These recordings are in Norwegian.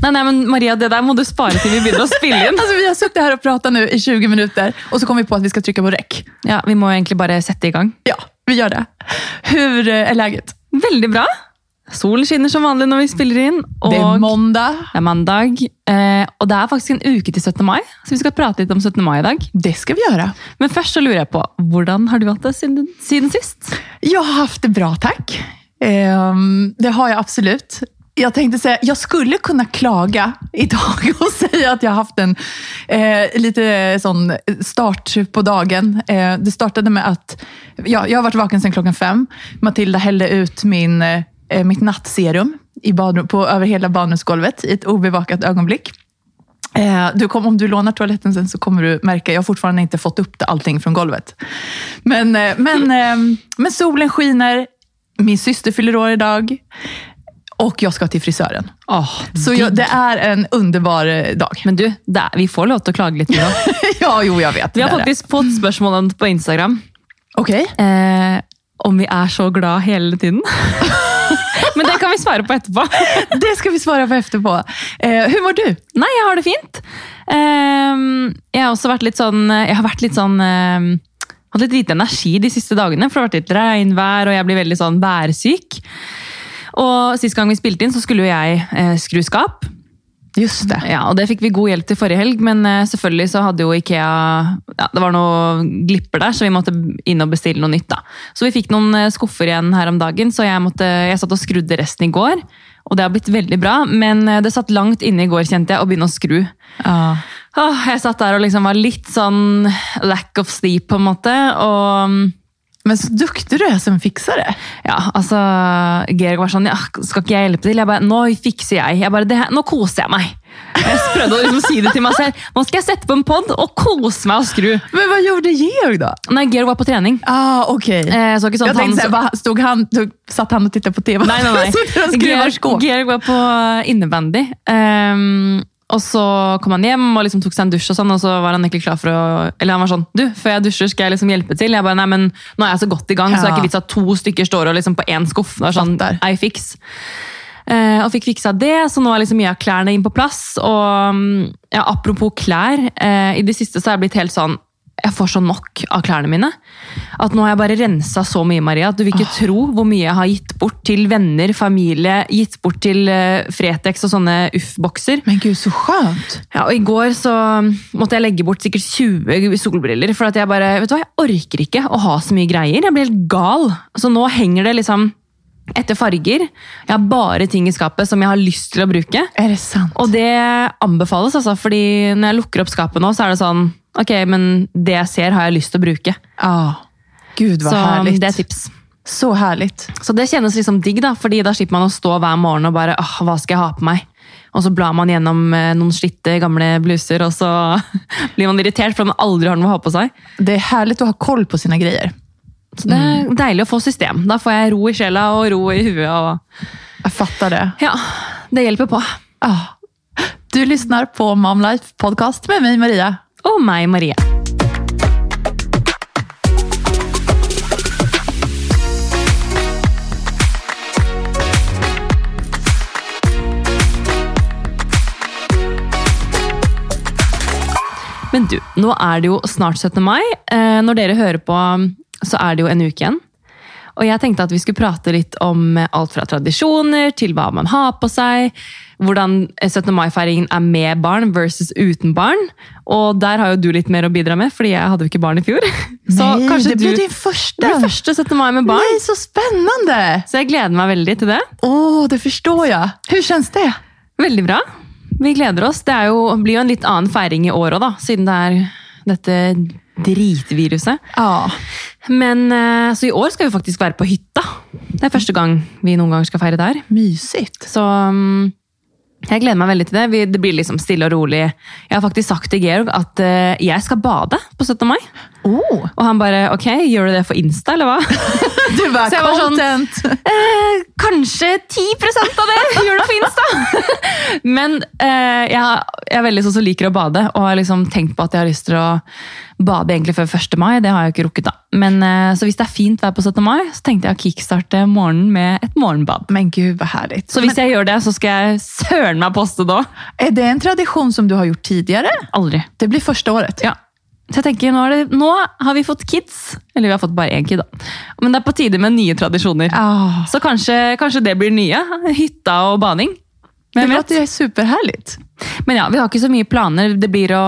Nei, nei, men Maria, det der må du spare til vi begynner å spille inn. altså, vi har sittet her og prata i 20 minutter, og så kom vi på at vi skal trykke på rekk. Ja, Vi må egentlig bare sette i gang. Ja, vi gjør det. Hur er leget? läget? Veldig bra. Solen skinner som vanlig når vi spiller inn. Og Det er måndag. det er mandag. Eh, og det er faktisk en uke til 17. mai, så vi skal prate litt om 17. mai i dag. Det skal vi gjøre. Men først så lurer jeg på, hvordan har du hatt det siden, siden sist? Jeg har haft det bra, takk. Eh, det har jeg absolut. Jag tänkte säga, jag skulle kunna klaga idag och säga att jag haft en eh, lite sån start på dagen. Eh, det startade med att ja, jag har varit vaken sedan klockan fem. Matilda hällde ut min, eh, mitt nattserum i badrum, på, över hela badrumsgolvet i ett obevakat ögonblick. Eh, Du kom, om du lånar toaletten sen så kommer du märka, jag har fortfarande inte fått upp allting från golvet. Men, eh, men, eh, men solen skiner, min syster fyller år idag och jag ska till frisören. Oh, Så jag, det är en underbar eh, dag. Men du, det er, vi får lov til å klage litt. Ja, jo, jag vet. vi har faktisk fått spørsmål på Instagram. Okej. Eh, om vi er så glad hele tiden. Men det kan vi svare på etterpå. Det skal vi svare på etterpå. Eh, var mår du? Nei, jeg har det fint. Eh, jeg har også vært litt sånn Jeg har vært litt sånn eh, Hatt litt lite energi de siste dagene, for det har vært litt regnvær, og jeg blir veldig sånn værsyk. Og Sist gang vi spilte inn, så skulle jo jeg eh, skru skap. Just det. Ja, og Det fikk vi god hjelp til forrige helg, men eh, selvfølgelig så hadde jo Ikea ja, Det var noen glipper der, så vi måtte inn og bestille noe nytt. da. Så vi fikk noen eh, skuffer igjen her om dagen, så jeg, måtte, jeg satt og skrudde resten i går. Og det har blitt veldig bra, men eh, det satt langt inne i går, kjente jeg, å begynne å skru. Ja. Åh, jeg satt der og liksom var litt sånn lack of sleep, på en måte. Og Men så duktig du er som fixare. ja, altså Georg var sånn ja, Skal ikke jeg hjelpe til? Jeg bare, Nå fikser jeg. jeg bare, det her, Nå koser jeg meg. Jeg prøvde å liksom si det til meg selv. Nå skal jeg sette på en pod og kose meg og skru. Men hva gjorde Georg da? Nei, Georg var på trening. Ah, ok. Eh, så ikke sånn jeg at han, så... stod han, tog, satt han og tittet på tv? Nei, nei, nei. Georg. Georg var på innebandy. Ehm, og så kom han hjem og liksom tok seg en dusj, og sånn, og så var han egentlig klar for å Eller han var sånn Du, før jeg dusjer, skal jeg liksom hjelpe til? Jeg bare, nei, men Nå er jeg så godt i gang, så det er ikke vits at to stykker står og liksom på én skuff. Det er sånn, Fattar. I fix. Eh, og fikk fiksa det, så nå er liksom mye av klærne inn på plass. Og mm, ja, apropos klær, eh, i det siste så har jeg blitt helt sånn jeg får så nok av klærne mine. At nå har jeg bare rensa så mye, Maria, at du vil ikke tro hvor mye jeg har gitt bort til venner, familie, gitt bort til eh, Fretex og sånne Uff-bokser. Men gud, så skjønt! Ja, og I går så måtte jeg legge bort sikkert 20 solbriller, for at jeg bare, vet du hva, jeg orker ikke å ha så mye greier. Jeg blir helt gal. Så nå henger det liksom etter farger. Jeg har bare ting i skapet som jeg har lyst til å bruke. Er det sant? Og det anbefales, altså, fordi når jeg lukker opp skapet nå, så er det sånn Ok, men det jeg ser, har jeg lyst til å bruke. Ah, Gud hva Så härligt. det er tips. Så herlig. Så det kjennes liksom digg, da, fordi da slipper man å stå hver morgen og bare åh, hva skal jeg ha på meg? Og så blar man gjennom eh, noen slitte gamle bluser, og så blir man irritert for man aldri har noe å ha på seg. Det er herlig å ha koll på sine greier. Så det er deilig å få system. Da får jeg ro i sjela og ro i huet. Og Jeg fatter det. ja, det hjelper på. Ah. Du lysner på Mom Life podcast med meg, Maria. Og meg, Marie. Men du, nå er det jo snart 17. mai. Eh, Når dere hører på, så er det jo en uke igjen. Og jeg tenkte at vi skulle prate litt om alt fra tradisjoner til hva man har på seg. Hvordan 17. mai-feiringen er med barn versus uten barn. Og der har jo du litt mer å bidra med, fordi jeg hadde jo ikke barn i fjor. Så Nei, kanskje det blir din det ble blir første 17. mai med barn. Nei, så spennende! Så jeg gleder meg veldig til det. Åh, det forstår jeg. Hvordan kjennes det? Veldig bra. Vi gleder oss. Det jo, blir jo en litt annen feiring i år òg, da, siden det er dette dritviruset. Ja. Men eh, Så i år skal vi faktisk være på hytta. Det er første gang vi noen gang skal feire der. Mysigt. Så mm, jeg gleder meg veldig til det. Det blir liksom stille og rolig. Jeg har faktisk sagt til Georg at eh, jeg skal bade på 17. mai. Oh, Og han bare ok, gjør du det for Insta, eller hva? du var Så jeg var sån- content. Eh, kanskje 10 av det gjør du for Insta! Men eh, jeg, jeg er veldig sånn som liker å bade, og har liksom tenkt på at jeg har lyst til å bade egentlig før 1. mai. Det har jeg jo ikke rukket, da. Men, eh, så hvis det er fint vær på 17. mai, så tenkte jeg å kickstarte morgenen med et morgenbad. Men gud hva herlig. Så hvis jeg gjør det, så skal jeg søren meg poste da. Er det en tradisjon som du har gjort tidligere? Aldri. Det blir første året. Ja. Så jeg tenker, nå, det, nå har vi fått kids. Eller vi har fått bare én kid, da. Men det er på tide med nye tradisjoner. Oh. Så kanskje, kanskje det blir nye. Hytta og bading. det Hvem vet? låter superherlig. Men ja, vi har ikke så mye planer. Det blir å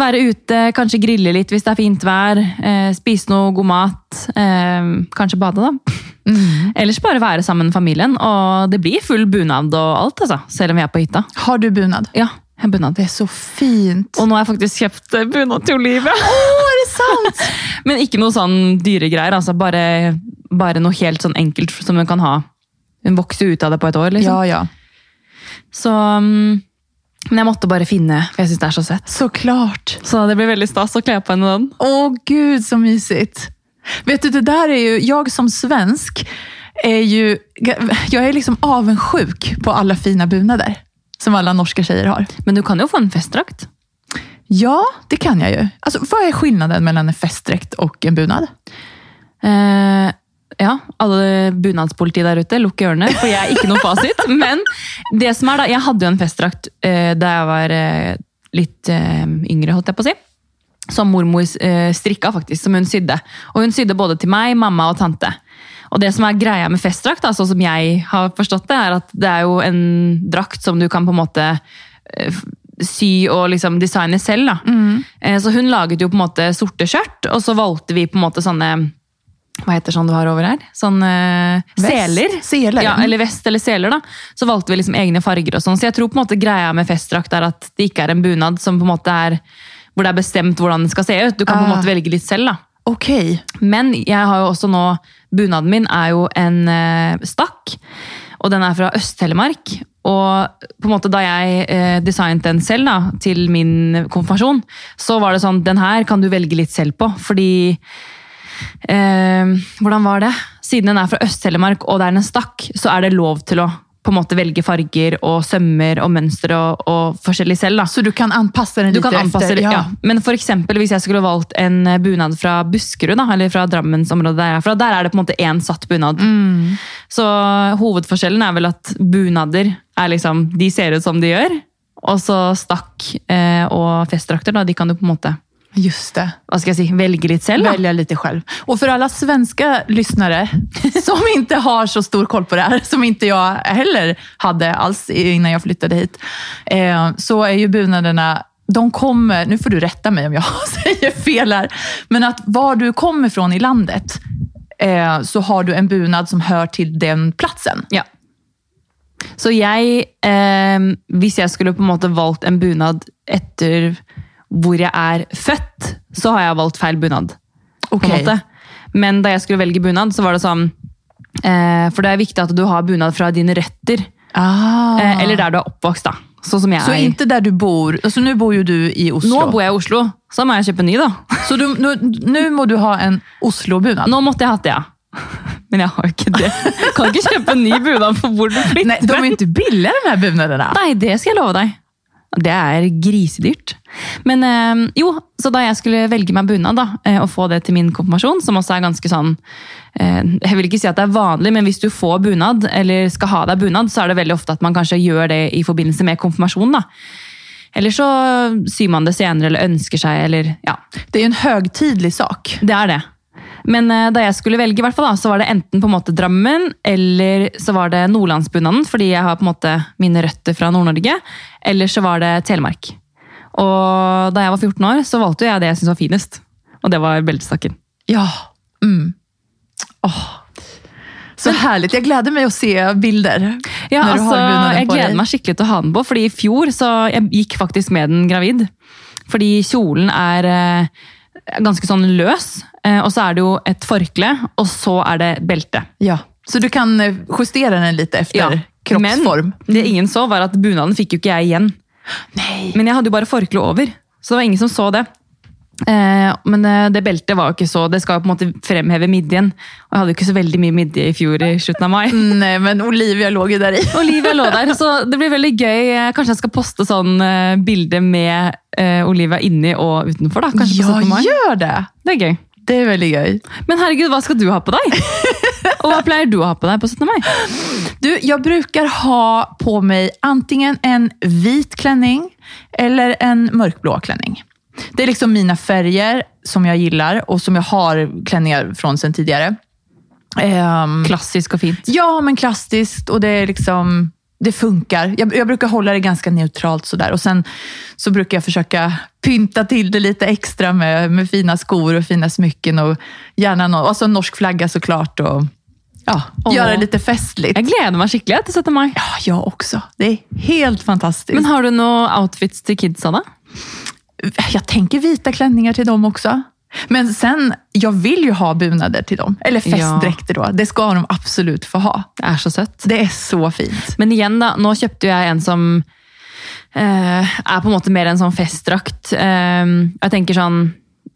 være ute, kanskje grille litt hvis det er fint vær. Eh, spise noe god mat. Eh, kanskje bade, da. Mm. Ellers bare være sammen med familien. Og det blir full bunad og alt, altså. Selv om vi er på hytta. Har du bunad? Ja, har bunad. Det er så fint. Og nå har jeg faktisk kjøpt eh, bunad til Olivia. Åh, er det sant? Men ikke noe sånn dyre greier. Altså bare, bare noe helt sånn enkelt som hun kan ha. Hun vokser ut av det på et år, liksom. Ja, ja. Så, mm, men jeg måtte bare finne, for jeg syns det er så søtt. Såklart. Så det blir veldig stas å kle på henne den. Åh gud så mysigt. Vet du, det der er jo Jeg som svensk er jo Jeg er liksom avundsjuk på alle fine bunader. Som alla norska tjejer har. Men du kan jo få en festdrakt. Ja, det kan jag ju. Alltså, vad är skillnaden mellan en festdräkt och en bunad? Eh, ja, alle bunadspoliti der ute, lukk ørene, for jeg er ikke noe fasit. Men det som er da, jeg hadde jo en festdrakt eh, da jeg var eh, litt eh, yngre, holdt jeg på å si. Som mormor eh, strikka, faktisk, som hun sydde. Og hun sydde både til meg, mamma og tante. Og det som er greia med festdrakt, sånn som jeg har forstått det, er at det er jo en drakt som du kan på en måte eh, sy og liksom designe selv. da. Mm. Så hun laget jo på en måte sorte skjørt, og så valgte vi på en måte sånne hva heter sånn du har over her? Sånn eh, seler. Seler, Ja, eller vest eller seler, da. Så valgte vi liksom egne farger og sånn. Så jeg tror på en måte greia med festdrakt er at det ikke er en bunad som på en måte er hvor det er bestemt hvordan den skal se ut. Du kan på en Ah. måte velge litt selv, da. Ok. Men jeg har jo også nå Bunaden min er jo en eh, stakk, og den er fra Øst-Telemark. Og på en måte da jeg eh, designet den selv da, til min konfirmasjon, så var det sånn den her kan du velge litt selv på. Fordi eh, Hvordan var det? Siden den er fra Øst-Telemark og det er en stakk, så er det lov til å på en måte velge farger og sømmer og mønster og, og forskjellig selv. da. Så du kan anpasse den kan anpasse etter? det, ja. Men for eksempel, hvis jeg skulle valgt en bunad fra Buskerud, da, eller fra Drammensområdet der jeg er fra, der er det på en måte én satt bunad. Mm. Så hovedforskjellen er vel at bunader er liksom, de ser ut som de gjør. Og så stakk eh, og festdrakter, da, de kan du på en måte Just det. hva skal jeg si, velge litt selv. Välja lite själv. Och för alla svenska lyssnare som inte har så stor koll på det här, som inte jag heller hade alls innan jag flyttade hit, eh, så är ju bunaderna de kommer, nu får du rätta mig om jag säger fel här, men att var du kommer fra i landet eh, så har du en bunad som hör til den platsen. Ja. Så jeg, eh, hvis jeg skulle på en måte valgt en bunad etter hvor jeg er født, så har jeg valgt feil bunad. måte. Men da jeg skulle velge bunad, så var det sånn eh, For det er viktig at du har bunad fra dine røtter. Ah. Eh, eller der du er oppvokst, da. Så, som jeg så er. der där du bor, Altså, nå bor jo du i Oslo. Nå bor jeg i Oslo, så må jeg kjøpe ny, da. Så nu må du ha en Oslo-bunad. Nå måtte jeg hatt det, ja. Men jeg har ikke det. Kan ikke kjøpe ny bunad for hvor du flytter. Nei, de är ikke billige, de här bunaderna. Nei, det skal jeg love deg. Det er grisedyrt. Men øh, jo, så da jeg skulle velge meg bunad da, eh, og få det til min konfirmasjon, som også er ganske sånn øh, Jeg vil ikke si at det er vanlig, men hvis du får bunad, eller skal ha deg bunad, så er det veldig ofte at man kanskje gjør det i forbindelse med konfirmasjon. da. Eller så syr man det senere, eller ønsker seg, eller ja. Det er jo en høytidelig sak. Det er det. Men da jeg skulle velge, i hvert fall, da, så var det enten på en måte Drammen eller så var det Nordlandsbunaden, fordi jeg har på en måte mine røtter fra Nord-Norge. Eller så var det Telemark. Og da jeg var 14 år, så valgte jeg det jeg syntes var finest. Og det var beltestakken. Ja. Mm. Åh. Så herlig. Jeg gleder meg å se bilder. Ja, altså, jeg gleder meg skikkelig til å ha den på, fordi i fjor så jeg gikk faktisk med den gravid. Fordi kjolen er eh, ganske sånn løs, eh, og så er det jo et forkle, og så er det belte. Ja. Så du kan justere den den etter efter kroppsform. Men det ingen så, var at bunaden fikk jo ikke jeg igjen. Nej. Men jeg hadde jo bare forkle over, så det var ingen som så det. Eh, men eh, det beltet var jo ikke så Det skal jo på en måte fremheve midjen. Og jeg hadde jo ikke så veldig mye midje i fjor i slutten av mai. Nei, men Olivia lå jo der i. Olivia lå der, så det blir veldig gøy. Kanskje jeg skal poste sånn eh, bilde med eh, Olivia inni og utenfor. da, kanskje på Ja, 17. mai. gör det. Det er gøy. Det er veldig gøy. Men herregud, hva skal du ha på deg? Og hva pleier du å ha på deg på 17. mai? Du, jag brukar ha på mig antingen en vit klänning eller en mörkblå klänning. Det är liksom mina färger som jag gillar och som jag har klänningar från sen tidigare. Um, Klassisk og fint. ja, men klassiskt och det är liksom det funkar. Jag, jag brukar hålla det ganska neutralt sådär. Och sen så brukar jag försöka pynta till det lite extra med, med fina skor och fina smycken och gärna någon, alltså en norsk flagga såklart. Och, ja, Åh. göra det lite festligt. Jeg gleder meg skikkelig til 17. mai. Ja, jag också. Det är helt fantastiskt. Men har du noen outfits til kidsa, da? jag tänker vita klänningar till dem också. Men sen, jag vill ju ha bunader till dem. Eller festdräkter då. Det ska de absolut få ha. Det er så søtt. Det är så fint. Men igjen, da. Nå kjøpte jo jeg en som eh, er på måte mer en sånn festdrakt. Eh, jeg tenker sånn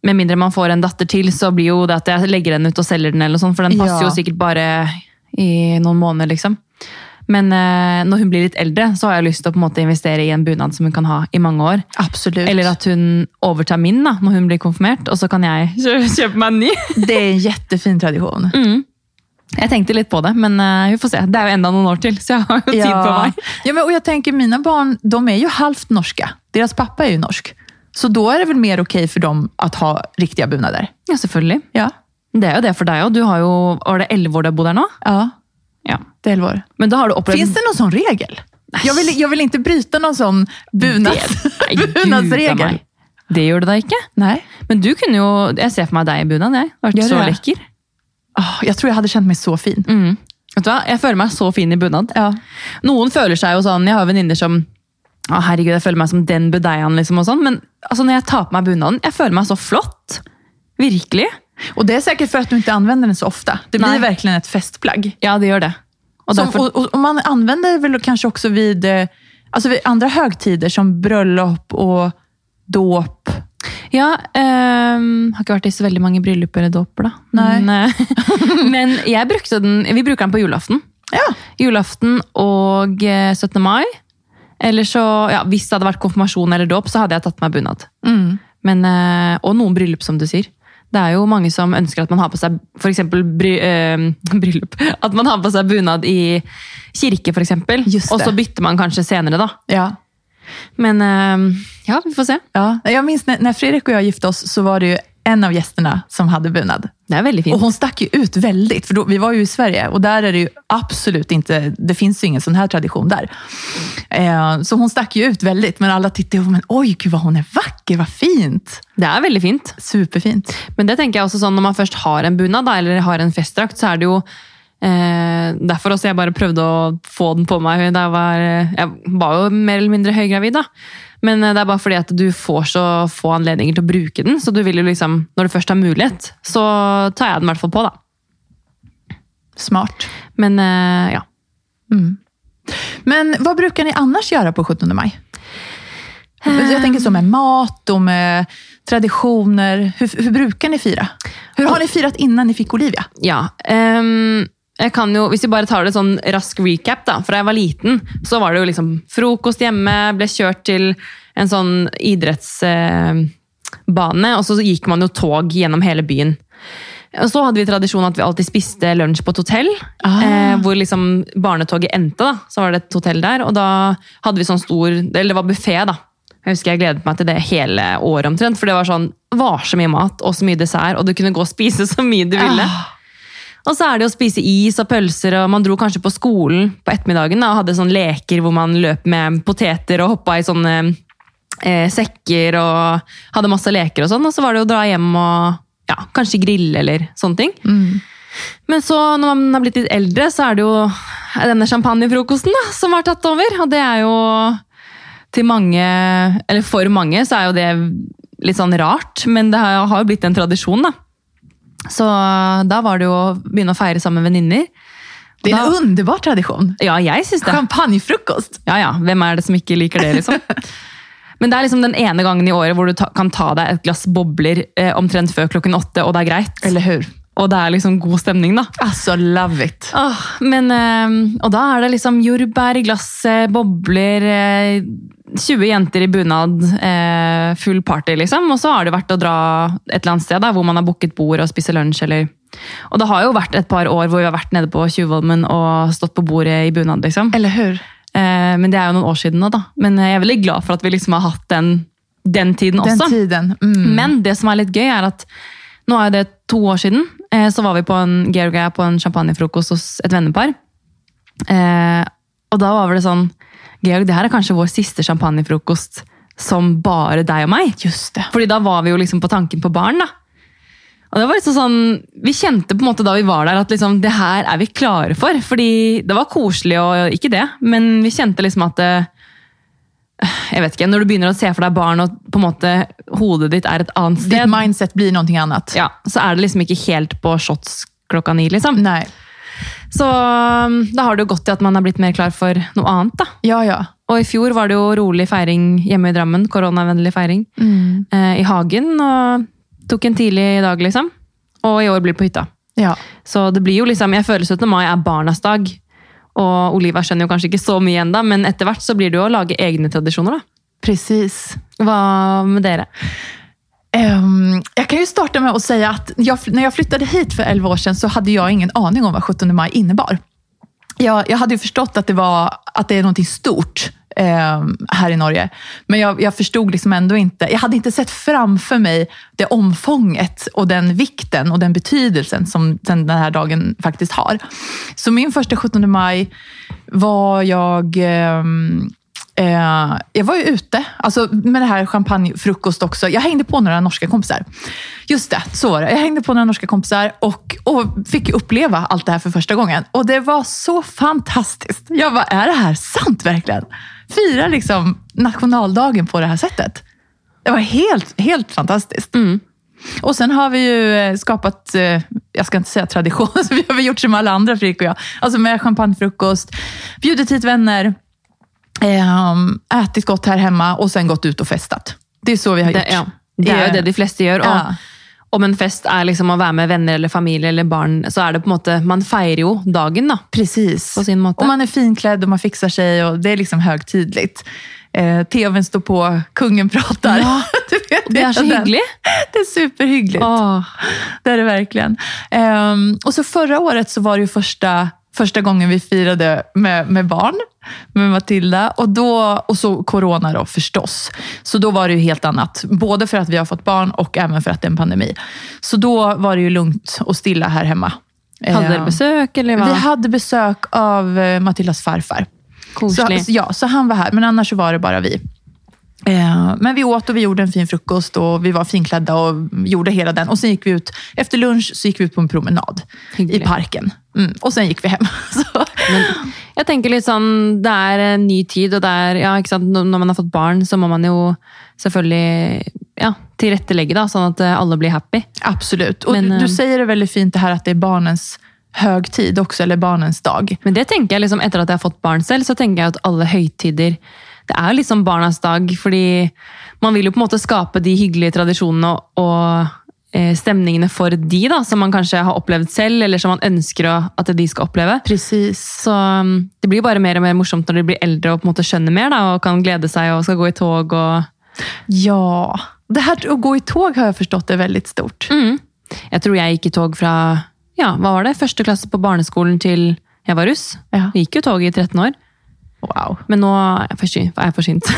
Med mindre man får en datter til, så blir jo det at jeg legger den ut og selger den, eller sånt, for den passer Ja. jo sikkert bare i noen måneder, liksom. Men eh, når hun blir litt eldre, så har jeg lyst til å på en måte investere i en bunad som hun kan ha i mange år. Absolutt. Eller at hun overtar min da, når hun blir konfirmert, og så kan jeg kjø- kjøpe meg en ny. Det er en jettefin tradisjon. Mm. Jeg tenkte litt på det, men uh, vi får se. Det er jo enda noen år til, så jeg har jo tid på meg. ja men, og jeg tenker, Mine barn de er jo halvt norske. Deres pappa er jo norsk. Så da er det vel mer ok for dem å ha riktige bunader? Ja, selvfølgelig. Ja. Det er jo det for deg òg. Du har jo Var det elleve år du har bodd her nå? Ja, Ja. det är elva år. Men da har du opplevd Finns det någon sån regel? Jag vill, jag vill inte bryta någon sån bunadsregel. Det gjør du da ikke? Nei. Men du kunne jo Jeg ser for meg deg i bunad, jeg. Vært så lekker. Ah, jeg tror jeg hadde kjent meg så fin. Mm. Vet du hva? Jeg føler meg så fin i bunad. Ja. Noen føler seg jo sånn Jeg har venninner som å herregud, jeg føler meg som den budeiaen, liksom, og sånn. Men altså, når jeg tar på meg bunaden, jeg føler meg så flott. Virkelig. Och det är säkert för att du inte använder den så ofta. Det blir Nej. verkligen ett festplagg. Ja, det gjør det. Og Som, derfor, och, och, man använder det väl kanske också vid, eh, alltså vid andra högtider som bröllop och dåp. Ja, um, har ikke vært i så veldig mange bryllup eller dåper, da. Men, eh, men jeg brukte den, vi bruker den på julaften. Ja. Julaften og eh, 17. mai. Eller så, ja, Hvis det hadde vært konfirmasjon eller dåp, så hadde jeg tatt på meg bunad. Mm. Men, eh, og noen bryllup, som du sier. Det er jo mange som ønsker at man har på seg eksempel bry, øh, bryllup. At man har på seg bunad i kirke, f.eks. Og så bytter man kanskje senere, da. Ja. Men øh, ja, vi får se. Ja. Jeg minns når när Fredrik og jeg gifte oss så var det ju en av gästerna som hade bunad. Det er veldig Och Og hon stack ju ut väldigt, för då, vi var ju i Sverige och där är det ju absolut inte, det finns ju ingen sån här tradition där. Eh, så hon stack ju ut väldigt, men alla tittade och men oj, gud vad hon är vacker, vad fint. Det er veldig fint. Superfint. Men det tenker jeg også sånn, når man først har en bunad, eller har en festdrakt, så er det jo eh, Derfor også jeg bare prøvde å få den på meg jeg var Jeg var jo mer eller mindre høygravid, da. Men eh, det er bare fordi at du får så få anledninger til å bruke den, så du vil jo liksom, når du først har mulighet, så tar jeg den i hvert fall på, da. Smart. Men eh, ja. Men hva bruker ni annars gjøre på 17 maj? Jeg tenker så med mat og med tradisjoner. Hvordan bruker dere ni fira? Hur har ni firat innan ni fikk Olivia? Ja. ehm, jeg kan jo, Hvis vi bare tar det sånn rask recap, da. Fra jeg var liten, så var det jo liksom frokost hjemme, ble kjørt til en sånn idrettsbane, og så gikk man jo tog gjennom hele byen. Og så hadde vi tradisjon at vi alltid spiste lunsj på et hotell. Ah. Eh, hvor liksom barnetoget endte. da, Så var det et hotell der. Og da hadde vi sånn stor Eller det var buffé, da. Jeg husker jeg gledet meg til det hele året omtrent. For det var sånn, var så mye mat og så mye dessert, og du kunne gå og spise så mye du ville. Ah. Og så er det å spise is og pølser, og man dro kanskje på skolen på ettermiddagen da, og hadde sånne leker hvor man løp med poteter og hoppa i sånne eh, sekker og hadde masse leker og sånn. Og så var det å dra hjem og ja, kanskje grille eller sånne ting. Men så når man har blitt litt eldre, så er det jo denne champagnefrokosten da, som har tatt over. Og det er jo til mange, eller for mange, så er jo det litt sånn rart. Men det har har jo blitt en tradisjon, da. Så da var det jo å begynne å feire sammen med venninner. Det er en underbar tradisjon. Ja, jeg synes det. Champagnefrokost! Ja, ja. Hvem er det som ikke liker det, liksom? Men det er liksom den ene gangen i året hvor du ta, kan ta deg et glass bobler eh, omtrent før klokken åtte, og det er greit. Eller hur? Og det er liksom god stemning, da. Altså, love it. Åh, men, eh, og da er det liksom jordbær i glasset, bobler, eh, 20 jenter i bunad, eh, full party, liksom. Og så har det vært å dra et eller annet sted da, hvor man har booket bord og spise lunsj, eller Og det har jo vært et par år hvor vi har vært nede på Tjuvholmen og stått på bordet i bunad, liksom. Eller hør. Eh, men det er jo noen år siden nå, da. Men jeg er veldig glad for at vi liksom har hatt den, den tiden Den også. tiden. Mm. Men det som er litt gøy, er at nå er det to år siden. Eh, så var vi på en, Georg og jeg på en champagnefrokost hos et vennepar. Eh, og da var det sånn Georg, det her er kanskje vår siste champagnefrokost som bare deg og meg. Just det. Fordi da var vi jo liksom på tanken på barn, da. Og det var liksom sånn, Vi kjente på en måte da vi var der at liksom, det her er vi klare for. Fordi det var koselig og ikke det, men vi kjente liksom at det, jeg vet ikke, Når du begynner å se for deg barn og på en måte hodet ditt er et annet sted Ditt mindset blir noe annet. ja, så er det liksom ikke helt på shots klokka ni. liksom. Nej. Så um, da har det jo gått i at man er blitt mer klar for noe annet. da. Ja, ja. Og i fjor var det jo rolig feiring hjemme i Drammen. Koronavennlig feiring. Mm. Eh, I hagen. Og tok en tidlig dag, liksom. Og i år blir det på hytta. Ja. Så det blir jo liksom, jeg føler 17. mai er barnas dag. Og Oliva skjønner jo kanskje ikke så mye ennå, men etter hvert så blir det jo å lage egne tradisjoner. da. Precis. Hva med dere? Ehm, jag kan ju starta med att säga att jag, när jag flyttade hit för 11 år sedan så hade jag ingen aning om vad 17 maj innebar. Jag, jag hade ju förstått att det, var, att det är någonting stort ehm, här i Norge. Men jag, jag förstod liksom ändå inte, jag hade inte sett framför mig det omfånget och den vikten och den betydelsen som den här dagen faktiskt har. Så min första 17 maj var jag ehm, Eh, jag var ju ute, alltså med det här champagnefrukost också. Jag hängde på några norska kompisar. Just det, så var det. Jag hängde på några norska kompisar och, och fick uppleva allt det här för första gången. Och det var så fantastiskt. Jag bara, är det här sant verkligen? Fira liksom nationaldagen på det här sättet. Det var helt, helt fantastiskt. Och sen har vi ju eh, skapat, eh, jag ska inte säga tradition, vi har gjort som alla andra Fredrik och jag. Alltså med champagnefrukost, bjudit hit vänner, ätit gott här hemma och sen gått ut och festat. Det är så vi har gjort. Det, ja, det er jo det de fleste gjør. Og Ja. om en fest er liksom å være med venner eller familie eller barn, så er det på en måte Man feirer jo dagen, da. Precis. På sin måte. Og man er finkledd og man fikser seg, og det er liksom høytidelig. Eh, TVn står på, kungen prater. Ja, vet, Det er så hyggelig. Det er superhyggelig. Det er det virkelig. Um, og så forrige året så var det jo första, första gången vi firade med, med barn, med Matilda. Och, då, och så corona då förstås. Så då var det ju helt annat. Både för att vi har fått barn och även för att det är en pandemi. Så då var det ju lugnt och stilla här hemma. Hadde dere Ehm, besøk, eller hva? Vi hadde besøk av eh, Matildas farfar. Så, ja, så han var her, men annars var det bare vi. Eh, Men vi åt och vi gjorde en fin frukost och vi var finklädda och gjorde hela den. Och sen gick vi ut, efter lunch så gick vi ut på en promenad Hyggelig. i parken. Mm. Och sen gick vi hem. Så, Men jeg tenker litt sånn, Det er en ny tid, og det er, ja, ikke sant? når man har fått barn, så må man jo selvfølgelig ja, tilrettelegge, da, sånn at eh, alle blir happy. absolut. Och Men, du, eh, du säger det väldigt fint det här att det är barnens högtid också, eller barnens dag. Men det tenker jeg liksom, etter at jeg har fått barn selv, så tenker jeg at alle høytider Det er jo liksom barnas dag, fordi man vil jo på en måte skape de hyggelige tradisjonene og, eh, stemningene for de, da, som man kanskje har opplevd selv, eller som man ønsker at de skal oppleve. Precis. Så um, det blir bare mer og mer morsomt når de blir eldre og på en måte skjønner mer, da, og kan glede seg og skal gå i tog og Ja, det her å gå i tog har jeg forstått er veldig stort. mm. Jeg tror jeg gikk i tog fra ja, hva var det? første klasse på barneskolen til jeg var russ. Ja. Jeg gikk jo tog i 13 år. Wow. Men nå er jeg. Er jeg forsynt.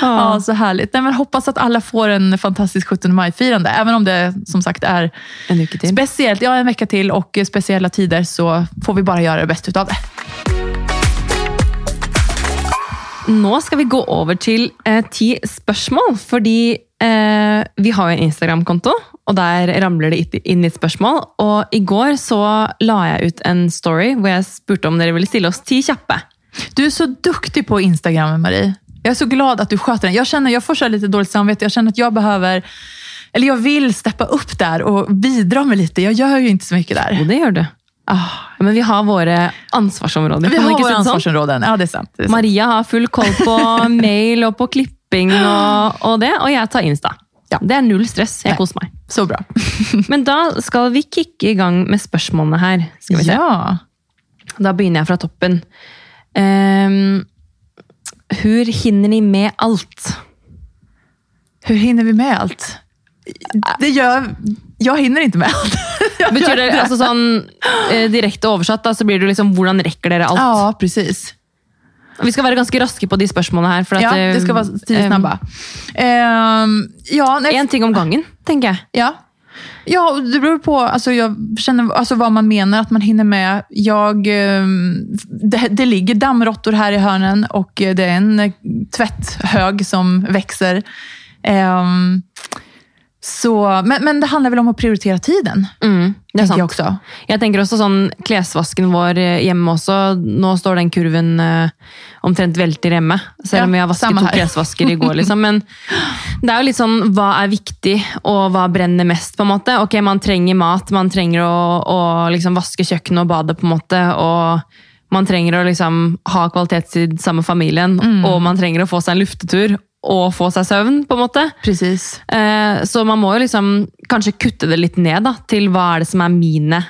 Ja, så härligt. Nej, men hoppas att alla får en fantastisk 17 maj-firande. Även om det som sagt är En uke til. speciellt, ja en vecka till och speciella tider så får vi bara göra det bästa utav det. Nå skal vi gå over til eh, ti spørsmål, fordi eh, vi har jo en Instagram-konto, og der ramler det inn litt spørsmål. Og i går så la jeg ut en story hvor jeg spurte om dere ville stille oss ti kjappe. Du er så duktig på Instagram, Marie. Jeg er så glad at du sköter den. Jeg kjenner, jeg får så litt dårlig samvittighet. samvete. kjenner at jeg behøver behöver, eller jeg vil steppe opp der og bidra med litt. Jeg gjør jo ikke så mye Og där. det gjør du. Ah, men vi har våre ansvarsområder. Vi har våre ansvarsområder, sånn? Ja, det er sant. Det är sant. Maria har full koll på mail og på klipping og, og det, og jeg tar Insta. Ja. Det er null stress. Jeg Nei. koser meg. Så bra. Men da skal vi kicke i gang med spørsmålene her. Skal vi se. Ja. Da begynner jeg fra toppen. Um, hur hinner ni med alt? Hur hinner vi med alt? Det gör, jag hinner inte med allt. Jag Betyr det, inte. altså sånn eh, Direkte oversatt da, så blir det liksom hvordan rekker dere alt? Ja, precis. Vi skal være ganske raske på de spørsmålene her. At, Ja, eh, det skal være tio eh, snabba. Ehm, ja, nej, En ting om gangen, tenker jeg. Ja. Ja, det beror på alltså jag känner, alltså vad man menar att man hinner med. Jag, ehm, det, det ligger dammråttor här i hörnen och det är en tvetthøg tvätthög som växer. Ehm, så, men, men det handler vel om å prioritere tiden, Mm, det er sant. Jeg, også. Jeg tenker også sånn klesvasken vår eh, hjemme også. Nå står den kurven eh, omtrent velter hjemme. Selv om vi har vasket to klesvasker i går. liksom. Men det er jo litt sånn hva er viktig, og hva brenner mest, på en måte. Ok, man trenger mat, man trenger å, å liksom vaske kjøkkenet og badet, på en måte. og man trenger å liksom ha kvalitetstid sammen med familien, Mm. og man trenger å få seg en luftetur og få seg søvn. på en måte. Precis. Eh, Så man må jo liksom kanskje kutte det litt ned da, til hva er det som er mine,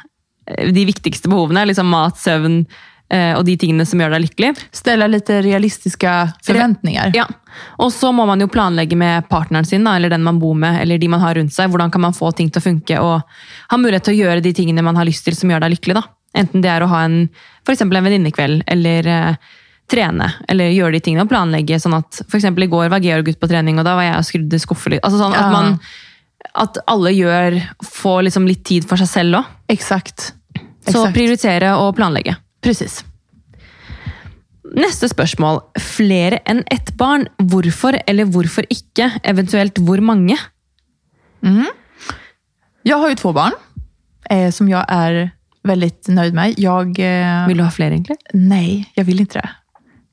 eh, de viktigste behovene. Liksom mat, søvn eh, og de tingene som gjør deg lykkelig. Stelle litt realistiske forventninger. Ja. Og så må man jo planlegge med partneren sin, da, eller den man bor med, eller de man har rundt seg. Hvordan kan man få ting til å funke, og ha mulighet til å gjøre de tingene man har lyst til som gjør deg lykkelig. da. Enten det er å ha en, for en venninnekveld, eller trene, eller gjøre de tingene og planlegge. sånn at for eksempel I går var Georg ute på trening, og da var jeg og skrudde skuffer. Altså sånn at, man, at alle gjør, får liksom litt tid for seg selv òg. Exakt. Så prioritere og planlegge. Precis. Neste spørsmål. Flere enn ett barn. Hvorfor eller hvorfor ikke? Eventuelt hvor mange? jeg har jo två barn eh, som jeg er veldig nøyd med. Jeg, eh, Vil du ha flere, egentlig? Nei, jeg vil ikke det.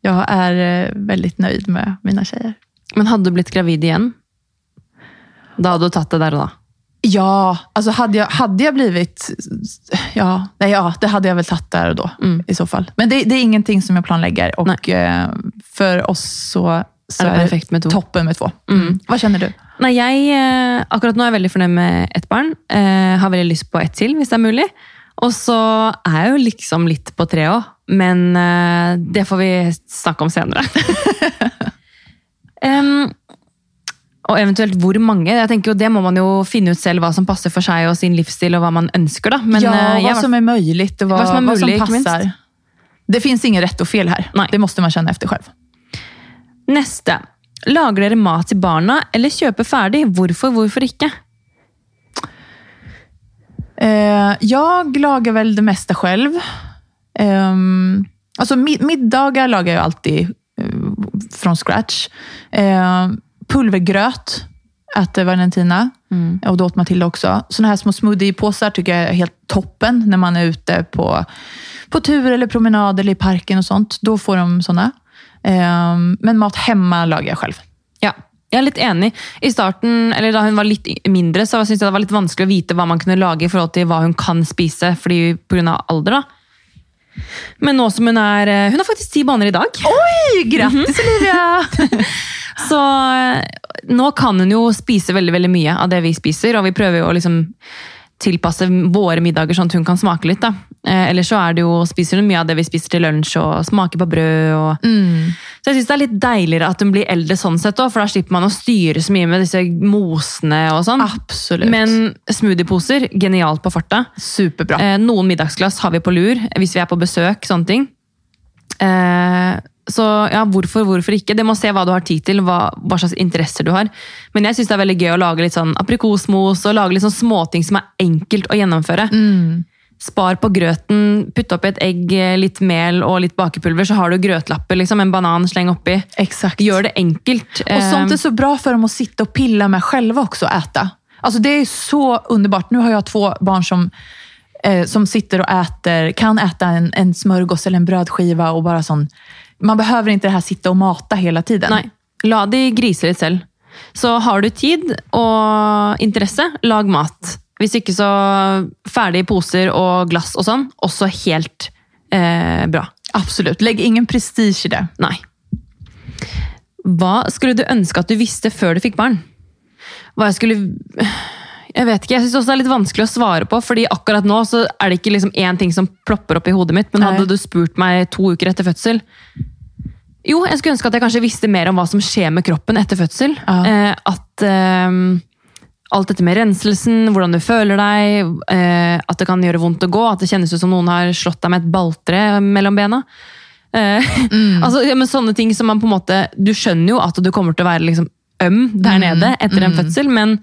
Jag är veldig väldigt nöjd med mina tjejer. Men hadde du blitt gravid igjen? Da hadde du tatt det der og da. Ja, alltså hade jag, hade jag blivit... Ja, nej, ja, det hade jag väl tagit där och då Mm. i så fall. Men det, det är ingenting som jag planlägger och eh, för oss så, så Er det perfekt med to? toppen med två. Mm. Hva kjenner du? Nei, jeg, eh, Akkurat nå er jeg veldig fornøyd med ett barn. Eh, har veldig lyst på ett til, hvis det er mulig. Og så er jeg jo liksom litt på tre òg, men eh, det får vi snakke om senere. um, og eventuelt hvor mange. jeg tenker jo Det må man jo finne ut selv hva som passer for seg og sin livsstil og hva man ønsker. da. Men ja, hva, jeg, som er mulig, hva, hva vad som mulig, hva som passar. Det fins ingen rett og fel her. Nei. Det må man kjenne efter selv. Neste. Lager dere mat til barna, eller kjøper ferdig? Hvorfor, hvorfor ikke? Eh, jag lagar väl det mesta själv. Ehm, alltså mid- middagar lagar jag alltid eh, från scratch. Eh, pulvergröt äter Valentina och då åt Matilda också. Såna här små smoothiepåsar tycker jag är helt toppen när man är ute på, på tur eller promenad eller i parken och sånt. Då får de såna. Ehm, men mat hemma lagar jag själv. Ja, jeg er litt enig. I starten, eller Da hun var litt mindre, så syntes jeg det var litt vanskelig å vite hva man kunne lage i forhold til hva hun kan spise fordi pga. alder. da. Men nå som hun er eh, Hun har faktisk ti baner i dag. Oi! grattis Olivia! Så eh, nå kan hun jo spise veldig veldig mye av det vi spiser, og vi prøver jo å liksom tilpasse våre middager sånn at hun kan smake litt. da. Eh, Ellers så er det jo, spiser hun mye av det vi spiser til lunsj, og smaker på brød. og... Så jeg synes det er litt deiligere at hun blir eldre sånn sett også, for da slipper man å styre så mye med disse mosene og sånn. Absolutt. Men smoothieposer, genialt på farta. Superbra. Eh, noen middagsglass har vi på lur hvis vi er på besøk, sånne ting. Eh, så ja, hvorfor, hvorfor ikke? Det må se hva du har tid til, hva, hva slags interesser du har. Men jeg syns det er veldig gøy å lage litt sånn aprikosmos og lage litt sånn småting som er enkelt å gjennomføre. Spar på grøten, putt oppi et egg, litt mel og litt bakepulver, så har du grøtlapper. liksom, En banan, sleng oppi. Exakt. Gjør det enkelt. Og sånt er så bra for dem å sitte og pille med selv også, og ete. Alltså det er så underbart. Nå har jeg to barn som, eh, som sitter og äter, kan äta en, en smörgås eller en brödskiva och bara sån. Man behöver inte det här sitta och mata hela tiden. Nei, la de grise litt selv. Så har du tid og interesse, lag mat. Hvis ikke så ferdige poser og glass og sånn, også helt eh, bra. Absolutt. Legg ingen prestige i det. Nei. Hva skulle du ønske at du visste før du fikk barn? Hva jeg skulle Jeg vet ikke, jeg synes også det er litt vanskelig å svare på, fordi akkurat nå så er det ikke liksom én ting som plopper opp i hodet mitt. Men hadde du spurt meg to uker etter fødsel Jo, jeg skulle ønske at jeg kanskje visste mer om hva som skjer med kroppen etter fødsel. Ja. Eh, at eh, alt dette med renselsen, hvordan du føler deg, eh, at det kan gjøre vondt å gå, at det kjennes ut som noen har slått deg med et balltre mellom bena. Mm. altså, ja, men sånne ting som man på en måte Du skjønner jo at du kommer til å være liksom øm der nede etter en fødsel, men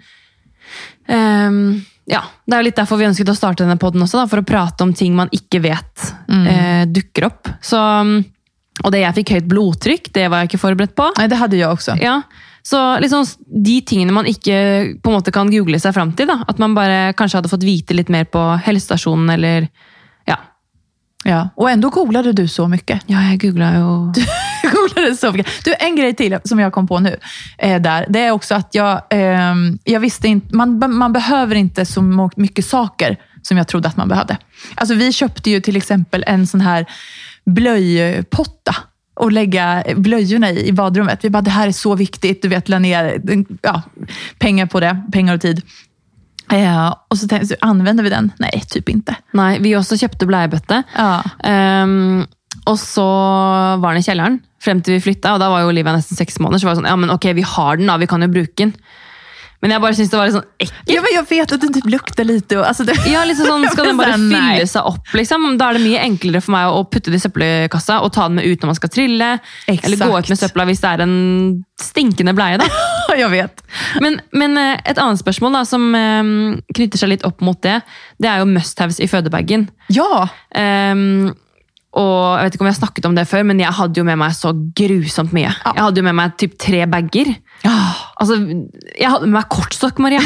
ehm, ja, Det er jo litt derfor vi ønsket å starte denne podden også, da, for å prate om ting man ikke vet eh, dukker opp. Så, og det jeg fikk høyt blodtrykk, det var jeg ikke forberedt på. Nei, det hadde jeg også. Ja, så liksom De tingene man ikke på en måte kan google seg fram til. da, At man bare kanskje hadde fått vite litt mer på helsestasjonen eller ja. Ja. Og enda googlade du så mye. Ja, jeg googla jo Så mycket. Du, en grej till som jag kom på nu, eh, där, det är också att jag, eh, jag visste inte, man, man behöver inte så mycket saker som jag trodde att man behövde. Alltså, vi köpte ju till exempel en sån här blöjpotta och lägga blöjorna i, i badrummet. Vi bara, det här är så viktigt. Du vet, la ner ja, pengar på det, pengar och tid. Eh, och så tänkte jag, använder vi den? Nej, typ inte. Nei, vi også kjøpte bleiebøtte. Ja. Ehm, og så var den i kjelleren frem til vi flytta, og da var jo Olivia nesten seks måneder. Så var det sånn, ja, men ok, vi har den da, vi kan jo bruke den. Men jeg bare syns det var litt sånn ekkelt. ja, men Jeg vet at den typ lukter litt. Og, altså, det, Ja, liksom sånn, Skal den bare Sånn, fylle seg opp? liksom? Da er det mye enklere for meg å putte det i søppelkassa og ta den med ut når man skal trille. Exakt. Eller gå ut med søpla hvis det er en stinkende bleie. da. jeg vet. Men, men eh, et annet spørsmål da, som eh, knytter seg litt opp mot det, det er jo must-haves i fødebagen. Ja, Ehm, og jeg vet ikke om jeg har snakket om det før, men jeg hadde jo med meg så grusomt mye. Ja. Jeg hadde jo med meg typ tre bager. Ja. Altså, jeg hadde med meg kortstokk, Maria.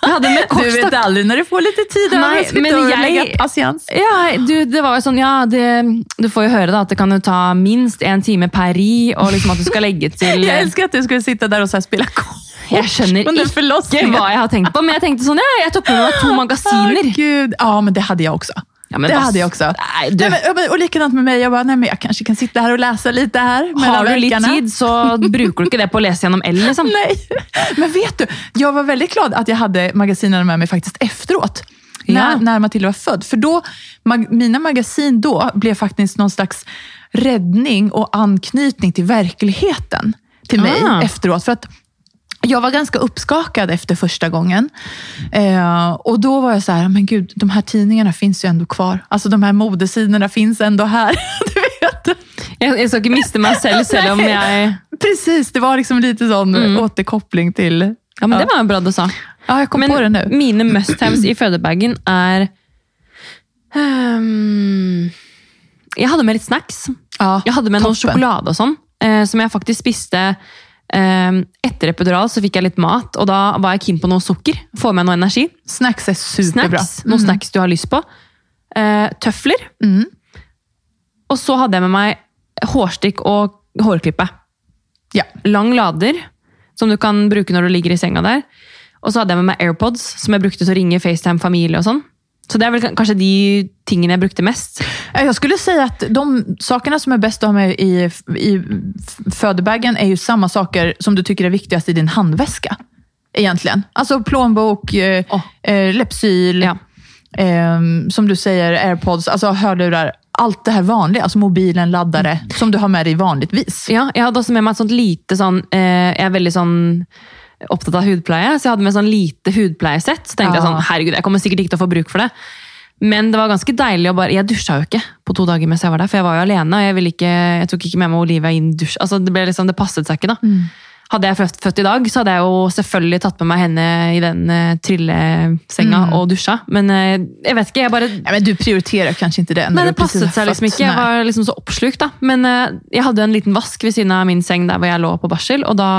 Jeg hadde med Du vet aldri når du får litt tid Nei, men patiens. Ja, du, det var jo sånn, ja, det, du får jo høre da, at det kan jo ta minst en time per ri, og liksom at du skal legge til... Jeg elsker at du skulle sitte der og spille kort. Jeg skjønner ikke hva jeg har tenkt på, men jeg tenkte sånn, ja, jeg tok med meg to magasiner. Oh, Gud. Ja, men det hadde jeg också. Ja, men det hadde hade jag också. Nej, du, Nej, men, och likadant med mig. Jag bara, nej, men jag kanske kan sitta här och läsa lite här. har du litt tid, så bruker du ikke det på å lese gjennom L, liksom. Nej, men vet du, jag var väldigt glad att jag hade magasinen med mig faktiskt efteråt. När, Ja. när Matilda var född. För då, mag, mina magasin då blev faktiskt någon slags räddning och anknytning till verkligheten till mig Ah. efteråt. För att jag var ganska uppskakad efter första gången. Eh, och då var jag så här, men gud, de här tidningarna finns ju ändå kvar. Alltså de här modesidorna finns ändå här. du vet. Jag skal ikke miste meg selv, selv om jeg... Precis, det var liksom lite sån återkoppling till... Ja, men det var bra du sa. Ja, jag kom Men på det nu. Mina must-haves i fødebagen er Um, Jeg hadde med litt snacks. Ja, Jeg hadde med toppen. sjokolade og sånn, eh, som jeg faktisk spiste etter epidural. Så fikk jeg litt mat, og da var jeg keen på noe sukker. Få med noe energi. Snacks er superbra. Snacks, Noen snacks du har lyst på. Eh, tøfler. Mm. Og så hadde jeg med meg hårstikk og hårklippe. Ja. Lang lader, som du kan bruke når du ligger i senga der. Og så hadde jeg med meg AirPods, som jeg brukte til å ringe FaceTime familie og sånn. Så det er vel kanskje de tingene jeg brukte mest. Jeg skulle si at de sakene som er best å ha med i, i fødebagen, er jo samme saker som du tycker er viktigst i din håndveske. Egentlig. Altså plånbok, oh. Eh, Lepsyl, Ja. eh, som du sier, airpods, altså hørelurer. Alt det her vanlige, altså mobilen, laddare, som du har med deg vanligvis. Ja, jeg hadde også med meg et sånt lite sånn eh, Jeg er veldig sånn opptatt av hudpleie, så jeg hadde med sånn lite hudpleiesett. Så tenkte jeg sånn, herregud, jeg kommer sikkert ikke til å få bruk for det. Men det var ganske deilig å bare Jeg dusja jo ikke på to dager mens jeg var der, for jeg var jo alene. og Jeg, ville ikke, jeg tok ikke med meg Olivia inn dusj. Altså, det, ble liksom, det passet seg ikke, da. Hadde jeg født, født i dag, så hadde jeg jo selvfølgelig tatt med meg henne i den eh, trillesenga og dusja. Men uh, jeg vet ikke, jeg bare Ja, men du prioriterer kanskje ikke det. Nei, det passet seg liksom ikke. Jeg var liksom så oppslukt, da. Men uh, jeg hadde en liten vask ved siden av min seng der hvor jeg lå på barsel, og da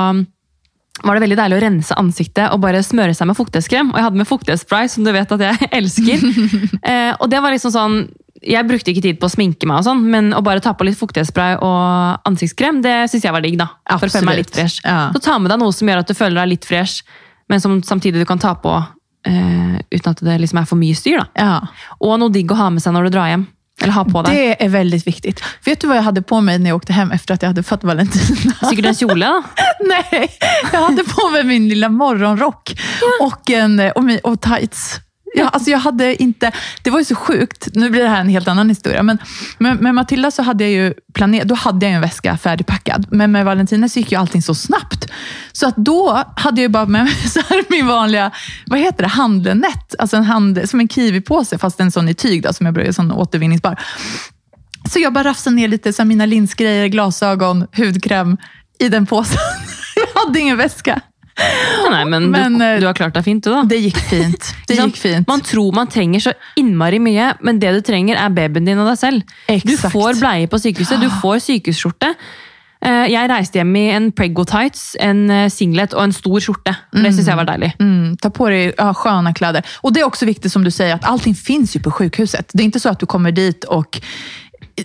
var det veldig deilig å rense ansiktet og bare smøre seg med fuktighetskrem. Og jeg hadde med fuktighetsspray, som du vet at jeg elsker. eh, og det var liksom sånn Jeg brukte ikke tid på å sminke meg, og sånn, men å bare ta på litt fuktighetsspray og ansiktskrem, det syns jeg var digg. da. For å føle meg litt fresh. Ja. Så ta med deg noe som gjør at du føler deg litt fresh, men som samtidig du kan ta på eh, uten at det liksom er for mye styr. da. Ja. Og noe digg å ha med seg når du drar hjem. Eller ha på deg. Det är väldigt viktigt. Vet du vad jag hade på mig när jag åkte hem efter att jag hade fått Valentina? Sikkert en kjole, da. Nej, jag hade på mig min lilla morgonrock och, en, och, och tights. Ja, alltså jag hade inte, det var ju så sjukt, nu blir det här en helt annan historia, men med, med Matilda så hade jag ju planerat, då hade jag en väska färdigpackad, men med Valentina så gick ju allting så snabbt. Så att då hade jag ju bara med mig så här min vanliga, vad heter det, handlenett, alltså en hand, som en kiwipåse, fast en sån i tyg då, som jag brukar, sån återvinningsbar. Så jag bara rafsade ner lite så mina linsgrejer, glasögon, hudkräm i den påsen. Jag hade ingen väska. Nei, men, Men, du, eh, du har klart deg fint, du, da. Det gikk fint. Det gikk fint. Man tror man trenger så innmari mye, men det du trenger, er babyen din og deg selv. Du får bleie på sykehuset, du får sykehusskjorte. Eh, Jeg reiste hjem i en Prego tights, en eh, singlet og en stor skjorte. Det syns jeg var deilig. Mm, ta på dig ja, sköna kläder. Och Det er også viktig, som du sier, at allting fins jo på sjukhuset. Det er ikke så at du kommer dit og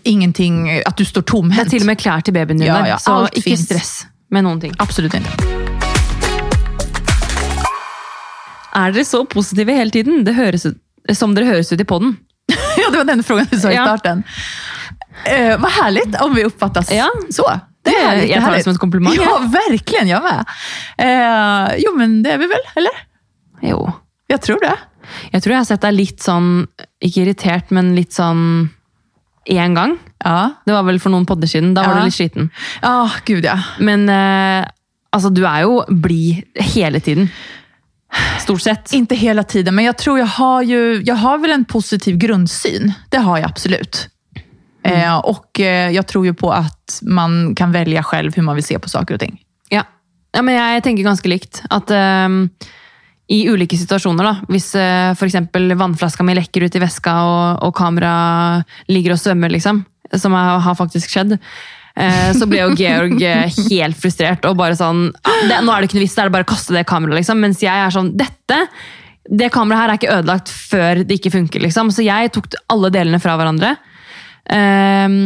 ingenting, At du står Det er til og med klær til babyen din Ja, der, ja, så alt ikke finns. stress med noen ting. Absolutt inte. Er dere så positive hele tiden? Det høres ut, som dere høres ut i poden. Ja, det var den frågan du sa i starten. Uh, vad härligt om vi uppfattas Ja. så. Det är Det- härligt, jag tar det som et komplimang, Ja, verkligen. Jag med. Eh, jo, men det är vi väl, eller? Jo. Jag tror det. Jeg tror jeg har sett deg litt sånn, ikke irritert, men litt sånn én gang. Ja, Det var vel for noen podder siden. Da var Ja. du litt sliten. ja gud ja. Men eh, altså, du er jo blid hele tiden. Stort sett. Inte hela tiden, men jag tror jag har ju, jag har väl en positiv grundsyn. Det har jag absolut. Eh, och eh, jag tror ju på att man kan välja själv hur man vill se på saker och ting. Ja. ja, men jeg tenker ganske likt. Att eh, i ulike situasjoner, da, hvis uh, f.eks. vannflaska mi lekker ut i veska og, og kamera ligger og svømmer, liksom, som har faktisk skjedd, eh, så ble jo Georg eh, helt frustrert og bare sånn «Ah, det, Nå er det ikke noe vits, det er det bare å kaste det kameraet, liksom. Mens jeg er sånn Dette det kameraet her er ikke ødelagt før det ikke funker, liksom. Så jeg tok alle delene fra hverandre. Um,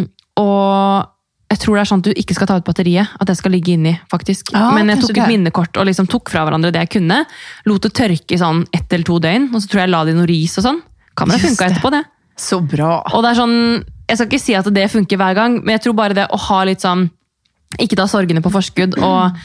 og jeg tror det er sånn at du ikke skal ta ut batteriet. At det skal ligge inni, faktisk. Ja, Men jeg tok et minnekort og liksom tok fra hverandre det jeg kunne. Lot det tørke i sånn ett eller to døgn, og så tror jeg jeg la det i noe ris og sånn. Kameraet funka etterpå, det. Så bra. Og det er sånn, Jeg skal ikke si at det funker hver gang, men jeg tror bare det å ha litt sånn Ikke ta sorgene på forskudd og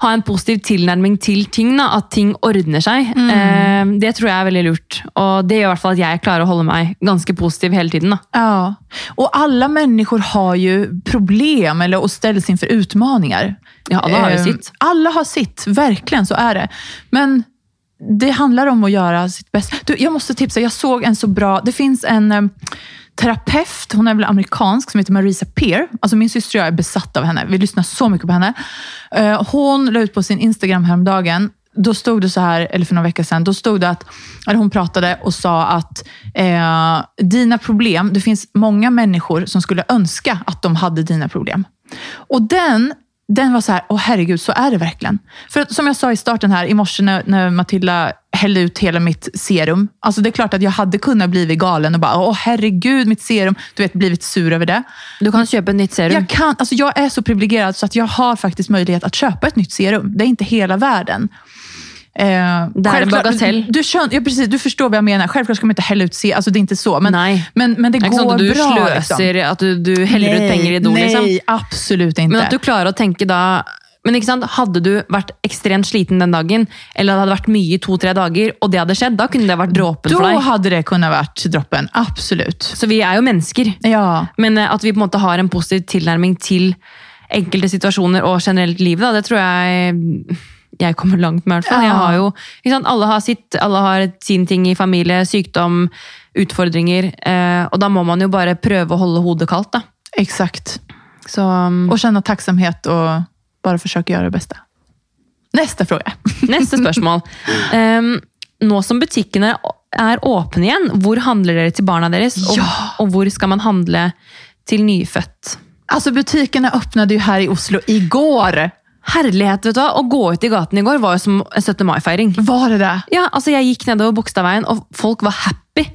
ha en positiv tilnærming til ting. Da, at ting ordner seg. Eh, det tror jeg er veldig lurt. Og det gjør i hvert fall at jeg klarer å holde meg ganske positiv hele tiden. Da. Ja, Og alle mennesker har jo problem eller å och seg for utmaningar. Ja, alle har ju Eh, sitt. Alla har sitt, virkelig. så er det. Men det handler om å gjøre sitt beste. Du, jeg måste tipsa, jeg så en så bra, det fins en eh, terapeut, hon är väl amerikansk, som heter Marisa Peer. Alltså min syster och jag är besatta av henne. Vi lyssnar så mycket på henne. Eh, hon la ut på sin Instagram häromdagen då stod det så här, eller för några veckor sedan, då stod det att, eller hon pratade och sa att eh, dina problem, det finns många människor som skulle önska att de hade dina problem. Och den, den var så här, åh herregud, så är det verkligen. För som jag sa i starten här, i morse när, när Matilda hällde ut hela mitt serum. Alltså det är klart att jag hade kunnat bli galen och bara, åh herregud, mitt serum. Du vet, blivit sur över det. Du kan kjøpe ett nytt serum. Jag, kan, alltså jag är så privilegierad så att jag har faktiskt möjlighet att köpa ett nytt serum. Det är inte hela världen. Eh, Det är en bagatell. Du, kön, ja, precis, du förstår vad jag menar. Självklart ska man inte hälla ut serum. Alltså det är inte så. Men, Nej. men, men det Det er går sånn du bra. sløser, liksom. at du, du heller ut penger i do. nej, liksom. absolut inte. Men at du klarer å tenke da men ikke sant, Hadde du vært ekstremt sliten den dagen, eller det hadde vært mye i to-tre dager, og det hadde skjedd, da kunne det vært dråpen for deg. Da hadde det kunnet vært droppen. absolutt. Så vi er jo mennesker. Ja. Men eh, at vi på en måte har en positiv tilnærming til enkelte situasjoner og generelt livet, da, det tror jeg jeg kommer langt med. i hvert fall. Ja. Jeg har jo, sant, alle har sitt, alle har sin ting i familie, sykdom, utfordringer. Eh, og da må man jo bare prøve å holde hodet kaldt. da. Exakt. Så um, og kjenne takksomhet og bare forsøke å gjøre det beste. Neste spørsmål. Neste spørsmål. Um, nå som butikkene er åpne igjen, hvor handler dere til barna deres? Og, Ja! og hvor skal man handle til nyfødt? Altså, Butikkene åpnet jo her i Oslo igår. Herlighet, vet du hva? Å gå ut i gaten i går var jo som en 17. mai-feiring. Var det det? Ja, altså Jeg gikk nedover Bogstadveien, og folk var happy.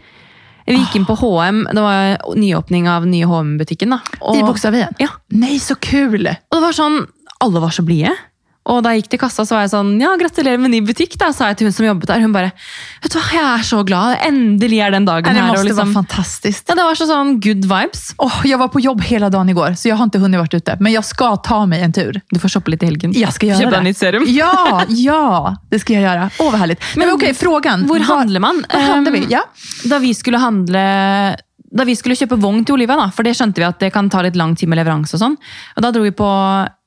Vi gikk inn på H&M, det var nyåpning av nye H&M-butikken. da. Og, I Bogstadveien? Ja, Nei, så kul! og det var sånn, Alle var så blide. Og da jeg gikk til kassa, så var jeg sånn Ja, gratulerer med ny butikk, da, sa jeg til hun som jobbet der. Hun bare Vet du hva, jeg er så glad. Endelig er den dagen det her. Og liksom, fantastisk. ja, det var så sånn good vibes. Åh, jeg var på jobb hele dagen i går, så jeg har ikke hunnit vært ute. Men jeg skal ta meg en tur. Du får shoppe litt i helgen. Jeg skal gjøre Kjøpe det. nytt serum. Ja, ja, det skal jeg gjøre. Å, vad härligt. Men, Men ok, frågan. Hvor handler man? Hva handler vi? Um, Ja. Da vi skulle handle da vi skulle kjøpe vogn til Olivia, da, for det skjønte vi at det kan ta litt lang tid med leveranse. og sånn. Og Da dro vi på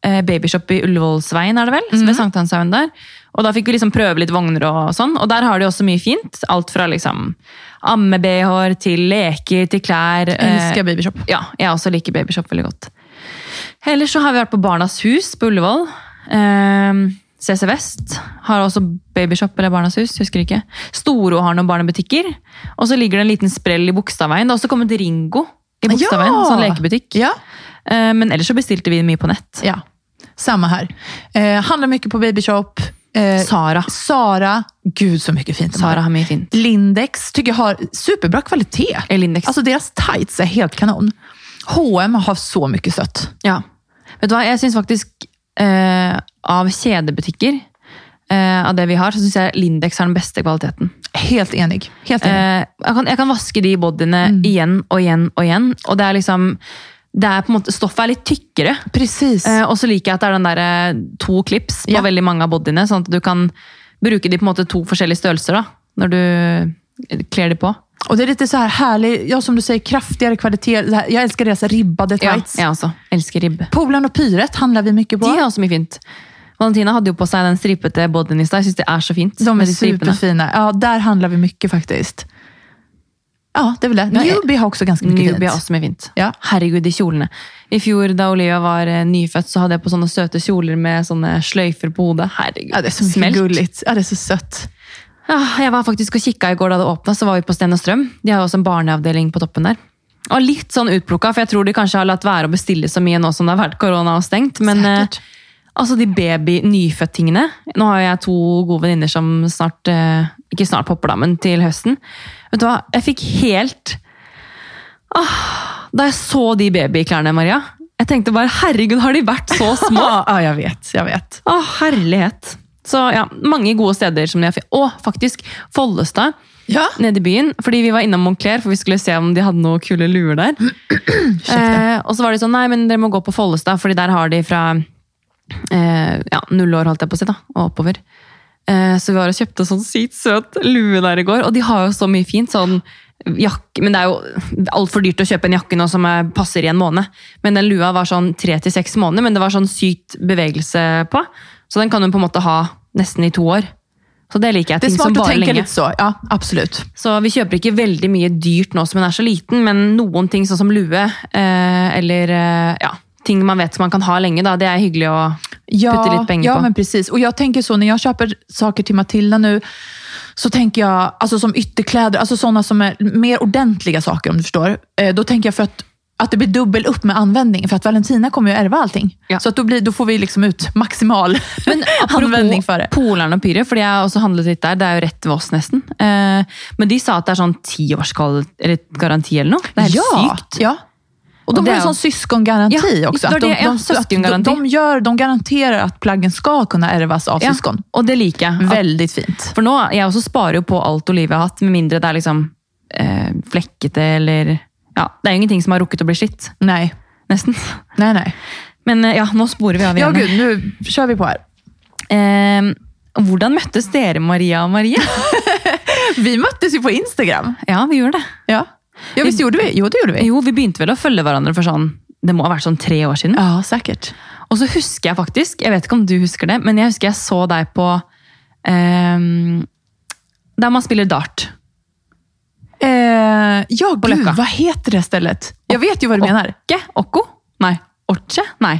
babyshop i Ullevålsveien, er det vel? Mhm. ved Sankthanshaugen der. Og Da fikk vi liksom prøve litt vogner og sånn. Og der har de også mye fint. Alt fra liksom amme-BH-er til leker til klær. eh, elsker babyshop. ja, jeg også liker babyshop veldig godt. Ellers så har vi vært på Barnas hus på Ullevål. Eh, CC Vest har også babyshop eller Barnas hus, husker ikke. Storo har noen barnebutikker. Og så ligger det en liten sprell i Bogstadveien. Det har også kommet Ringo i Bogstadveien, Ja! sånn lekebutikk. Ja, Eh, men ellers så bestilte vi mye på nett. ja. Samma här. Eh, handlar mycket på babyshop. Eh, Sara. Sara. Gud så mycket fint de Sara har. mye fint. Lindex tycker jag har superbra kvalitet. Eller Lindex. Alltså deras tights är helt kanon. H&M har så mycket sött. Ja. Vet du hva, jeg syns faktisk eh, av kjedebutikker, eh, av det vi har, så syns jeg Lindex har den beste kvaliteten. Helt enig. Helt enig. Eh, jeg, kan, jeg kan vaske de bodyene Mm. igjen og igjen og igjen. Og det er liksom det er på en måte, Stoffet er litt tykkere. Precis. Eh, og så liker jeg at det er den der, eh, to klips på Ja. veldig mange av bodyene, sånn at du kan bruke de på en måte to forskjellige størrelser da, når du kler de på. Och det är lite så här härlig, ja som du säger, kraftigare kvalitet. Jeg elsker Jag älskar deras ribbade Ja, tights. jeg også. Elsker ribb. Polen och Pyret handlar vi mycket på. De er også mye fint. Valentina hadde jo på seg den stripete bodyen i stad. Jeg syns det er så fint. De er med de superfine. Ja, Der handler vi mye, faktiskt. Ja, det vil jeg. det. Newbie har også ganske mye Newbie fint. også mye fint. Ja. Herregud, de kjolene. I fjor da Olivia var eh, nyfødt, så hadde jeg på sånne søte kjoler med sånne sløyfer på hodet. Herregud, Ja, det er så smelt. gulligt. Ja, det er så søtt. Ja, jeg var faktisk og kikka i går da det åpna, så var vi på Sten og Strøm. De har jo også en barneavdeling på toppen der. Og litt sånn utplukka, for jeg tror de kanskje har latt være å bestille så mye nå som det har vært korona og stengt. Men eh, altså de baby-nyfødt-tingene Nå har jeg to gode venninner som snart eh, Ikke snart popper, da, men til høsten. Vet du hva, jeg fikk helt ah, Da jeg så de babyklærne, Maria Jeg tenkte bare herregud, har de vært så små? Ja, jeg vet. Jeg vet. Å, herlighet. Så ja, mange gode steder som de har Å, faktisk Follestad Ja. nede i byen. Fordi vi var innom Moncler, for vi skulle se om de hadde noen kule luer der. eh, og så var de sånn, nei, men dere må gå på Follestad, fordi der har de fra eh, ja, null år, holdt jeg på å si, da, og oppover. Eh, så vi var og kjøpte sånn sykt søt lue der i går, og de har jo så mye fint. sånn jakke, Men det er jo altfor dyrt å kjøpe en jakke nå som er, passer i en måned. Men den lua var sånn tre til seks måneder, men det var sånn sykt bevegelse på. Så den kan du på en måte ha nesten i to år. Så det liker jeg. Ting som varer lenge. så. Ja, absolutt. Så vi kjøper ikke veldig mye dyrt nå som hun er så liten, men noen ting sånn som lue, eh, eller eh, ja, ting man vet man kan ha lenge, da, det er hyggelig å putte litt penger ja, på. men precis. Og jeg tenker så, Når jeg kjøper saker til Matilda nå, så tenker jeg altså som ytterklær altså Sånne som er mer ordentlige saker om du forstår. Eh, da tenker jeg for at, at det blir dubbel opp med anvending, for at Valentina kommer jo å erve allting. Ja. Så att då, blir, då får vi liksom ut maksimal Men anvending for det. Polaren og Pyre, fordi jeg har også handlet litt der, det er jo rett ved oss nesten. Eh, men de sa at det er sånn tiårsgaranti eller noe. Det er helt ja, sykt. Ja. Och de Och det har en sån syskongaranti Ja, också. Att de, de, att de, gör, de garanterar att plaggen ska kunna ärvas av Ja, syskon. og det liker jeg. Veldig Väldigt fint. For nå, jeg også sparer jo på alt Olivia har hatt, med mindre det er liksom eh, flekkete eller Ja, det er jo ingenting som har rukket å bli slitt. Nej, Nesten. nej, nej. Men eh, ja, nå sporer vi av Ja, gud, nu kör vi på här. Eh, hvordan møttes dere, Maria og Maria? Vi möttes ju på Instagram. Ja, vi gjorde det. Ja, ja visst gjorde vi? Jo, det gjorde vi. Jo, vi begynte vel å følge hverandre for sånn Det må ha vært sånn tre år siden. Ja, sikkert. Og så husker jeg faktisk, jeg vet ikke om du husker det, men jeg husker jeg så deg på ehm, Der man spiller dart. Eh, ja, På gud, Løkka. hva heter det stedet? Jeg vet jo hva du mener. Okke? Okko? Nei. Orche? Nei.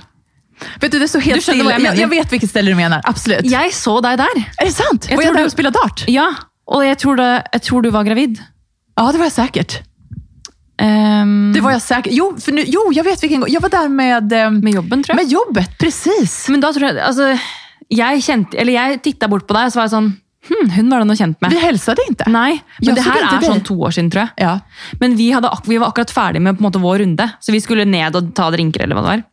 Vet du, det står helt Du skjønner still. vad jeg Jag, menar. vet hvilket sted du mener. Absolutt. Jeg så deg der. Er det sant? Jeg var tror jag du- spiller dart? Ja, og jeg tror, det, jeg tror du var gravid. Ja, det var jeg säkert. Ehm, Det var jag säker Jo, för nu, jo jag vet vilken gång. Jag var där med, eh, med jobben, tror jeg. med jobbet, precis. Men da tror jeg altså, Jeg kjente, eller jeg titta bort på deg så var jeg sånn hm, Hun var det noe kjent med. Vi hälsade ikke. Nei, men jeg det her er sånn to år siden, tror jeg. Ja. Men vi, hadde, ak- vi var akkurat ferdig med måte vår runde, så vi skulle ned og ta drinker. eller hva det var.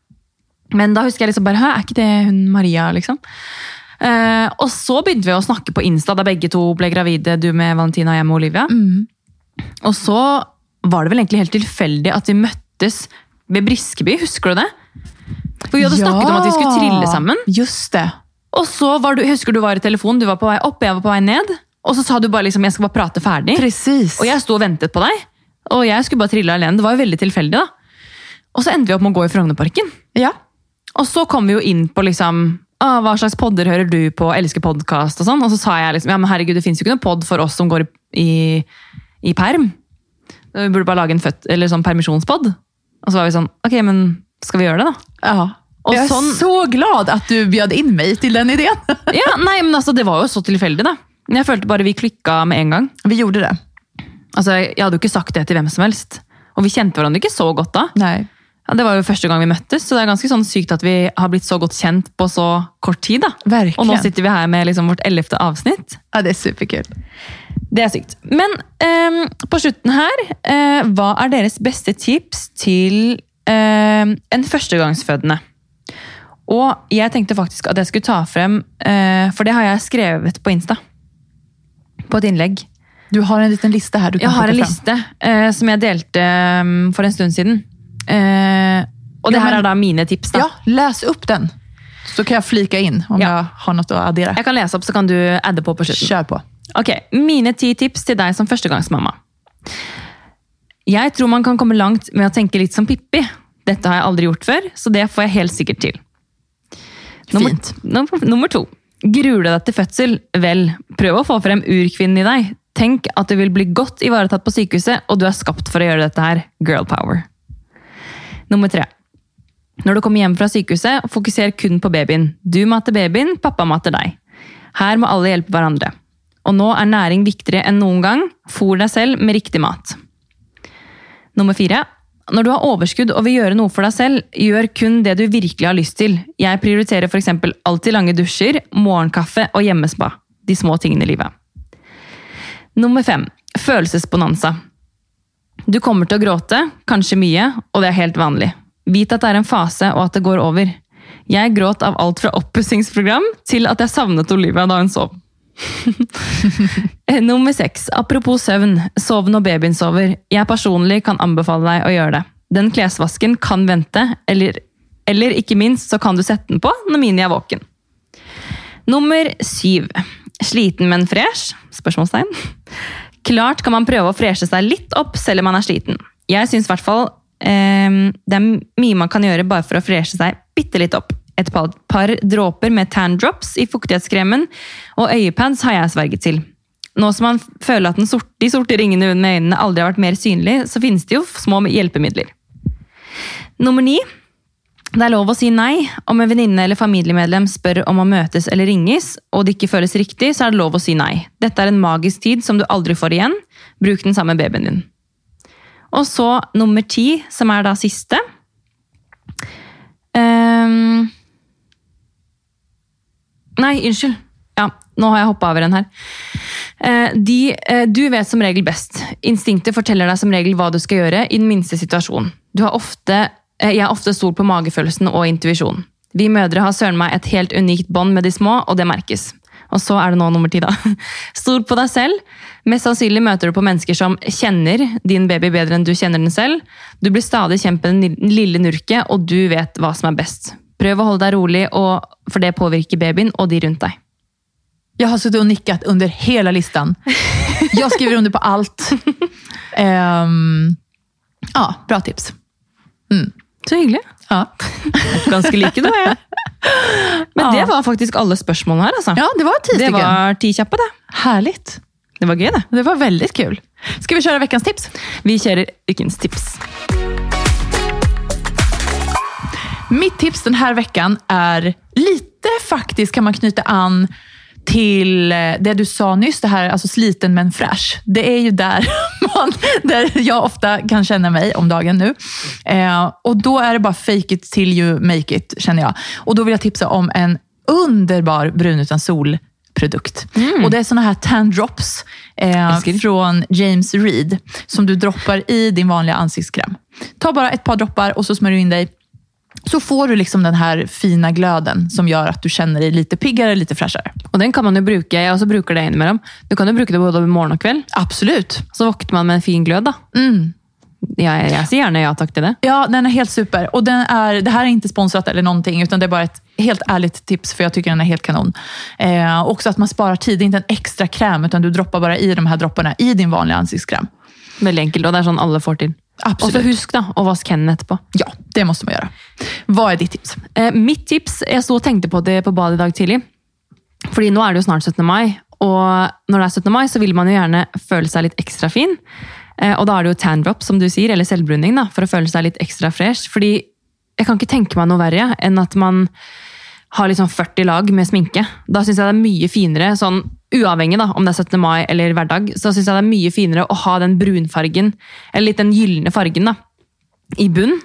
Men da husker jeg liksom bare Hæ, er ikke det hun Maria, liksom? Eh, og så begynte vi å snakke på Insta da begge to ble gravide, du med Valentina og jeg med Olivia. Og så var det vel egentlig helt tilfeldig at vi møttes ved Briskeby, husker du det? For vi hadde snakket om at vi skulle trille sammen. Just det. Og så var du, husker du var i telefonen, du var på vei opp, jeg var på vei ned. Og så sa du bare liksom, jeg skal bare prate ferdig. Precis. Og jeg sto og ventet på deg. Og jeg skulle bare trille alene. Det var jo veldig tilfeldig, da. Og så endte vi opp med å gå i Frognerparken. Ja. Og så kom vi jo inn på liksom hva slags podder hører du på, elsker podkast og sånn. Og så sa jeg liksom ja, men herregud, det fins jo ikke noen pod for oss som går i, i perm. Vi burde bare lage en født, eller sånn permisjonspod. Og så var vi sånn ok, men skal vi gjøre det, da? ja. Og jeg er sånn- så glad at du bjød inn meg til den ideen! Ja, nei, men altså, Det var jo så tilfeldig, da. Men jeg følte bare vi klikka med en gang. Vi gjorde det. Altså, Jeg hadde jo ikke sagt det til hvem som helst. Og vi kjente hverandre ikke så godt da. Nei. Ja, det var jo første gang vi møttes, så det er ganske sånn sykt at vi har blitt så godt kjent på så kort tid. da. Verkligen. Og nå sitter vi her med liksom vårt ellevte avsnitt. Ja, det er superkul. Det er sykt. Men ehm, på slutten her, eh, hva er deres beste tips til ehm, en førstegangsfødende? Og jeg tenkte faktisk at jeg skulle ta frem, eh, for det har jeg skrevet på Insta. På et innlegg. Du har en liten liste her? du kan Jeg har en frem. liste eh, som jeg delte ehm, for en stund siden. Eh, og det Ja, her er da mine tips. da. Ja, Les opp den. Så kan jeg flika inn om Ja. jeg har noe å addere. Jeg kan lese opp, så kan du adde på på slutten. Kjør på. Ok, Mine ti tips til deg som førstegangsmamma. Jeg tror man kan komme langt med å tenke litt som Pippi. Dette har jeg aldri gjort før, så det får jeg helt sikkert til. Nummer, Fint. nummer, nummer to. Gruer du deg til fødsel? Vel, prøv å få frem urkvinnen i deg. Tenk at du vil bli godt ivaretatt på sykehuset, og du er skapt for å gjøre dette her. Girl power. Nummer tre. Når du kommer hjem fra sykehuset, fokuser kun på babyen. Du mater babyen, pappa mater deg. Her må alle hjelpe hverandre. Og nå er næring viktigere enn noen gang. Fôr deg selv med riktig mat. Nummer fire. Når du har overskudd og vil gjøre noe for deg selv, gjør kun det du virkelig har lyst til. Jeg prioriterer f.eks. alltid lange dusjer, morgenkaffe og hjemmespa. De små tingene i livet. Nummer fem. Følelsesbonanza. Du kommer til å gråte, kanskje mye, og det er helt vanlig. Vit at det er en fase, og at det går over. Jeg gråt av alt fra oppussingsprogram til at jeg savnet Olivia da hun sov. Nummer seks. Apropos søvn. Sov når babyen sover. Jeg personlig kan anbefale deg å gjøre det. Den klesvasken kan vente, eller, eller ikke minst så kan du sette den på når Mini er våken. Nummer syv. Sliten, men fresh? Spørsmålstegn. Klart kan man prøve å freshe seg litt opp selv om man er sliten. Jeg syns i hvert fall eh, det er mye man kan gjøre bare for å freshe seg bitte litt opp. Et par, par dråper med tan drops i fuktighetskremen og øyepads har jeg sverget til. Nå som man føler at sorte, de sorte ringene under øynene aldri har vært mer synlige, så finnes det jo små hjelpemidler. Nummer ni. Det er lov å si nei. Om en venninne eller familiemedlem spør om å møtes eller ringes, og det ikke føles riktig, så er det lov å si nei. Dette er en magisk tid som du aldri får igjen. Bruk den samme babyen din. Og så nummer ti, som er da siste. Ehm. Nei, unnskyld. Ja, nå har jeg hoppa over en her. Eh, De, eh, du vet som regel best. Instinktet forteller deg som regel hva du skal gjøre i den minste situasjon. Har ofte, eh, jeg har ofte stort på magefølelsen og intuisjonen. Vi mødre har søren meg et helt unikt bånd med de små, og det merkes. Og så er det nå nummer ti, da. Stol på deg selv. Mest sannsynlig møter du på mennesker som kjenner din baby bedre enn du kjenner den selv. Du blir stadig kjent med den lille nurket, og du vet hva som er best. Prøv å holde deg rolig, for det påvirker babyen og de rundt deg. Jeg har sittet og nikket under hele listan. Jeg skriver under på alt. Um, ja, bra tips. Så hyggelig. Ja. Ganske like, du og jeg. Men Ja. det var faktisk alle spørsmålene her, altså. ja, det var tio det var ti kjappe, det. Herlig. Det var gøy, det. Det var veldig kul. Skal vi kjøre ukens tips? Vi kjører ukens tips. Mitt tips den här veckan är lite faktiskt kan man knyta an till eh, det du sa nyss, det här alltså sliten men fräsch. Det är ju där, man, där jag ofta kan känna mig om dagen nu. Eh, och då är det bara fake it till you make it, känner jag. Och då vill jag tipsa om en underbar brun utan sol produkt. Och Det är såna här tan drops eh, från James Reed som du droppar i din vanliga ansiktskräm. Ta bara ett par droppar och så smörjer du in dig så får du liksom den her fina gløden som gjør at du kjenner deg litt piggere litt freshere. Og den kan man jo bruke, jeg også bruker det innimellom. Du kan jo bruke det både morgen og kveld. Absolut. Så våkner man med en fin glød, da. Mm. Jeg, jeg sier gjerne ja takk til det. Ja, den er helt super. Og den er, det her er ikke sponset eller noe, utan det er bare et helt ærlig tips, for jeg syns den er helt kanon. Eh, også at man sparer tid, det er ikke en ekstra krem, utan du dropper bare i de her dropparna i din vanlige ansiktskrem. Veldig enkelt, og det er sånn alle får til. Og så husk da, å vaske hendene etterpå. Ja, det må man gjøre. Hva er ditt tips? Eh, mitt tips, jeg sto og tenkte på det på badet i dag tidlig. Fordi nå er det jo snart 17. mai, og når det er 17. mai, så vil man jo gjerne føle seg litt ekstra fin. Eh, og da er det jo tan drop, som du sier, eller selvbruning, da, for å føle seg litt ekstra fresh. Fordi jeg kan ikke tenke meg noe verre enn at man har liksom 40 lag med sminke. Da syns jeg det er mye finere, sånn uavhengig da, om det er 17. mai eller hverdag, så syns jeg det er mye finere å ha den brunfargen, eller litt den gylne fargen, da, i bunn.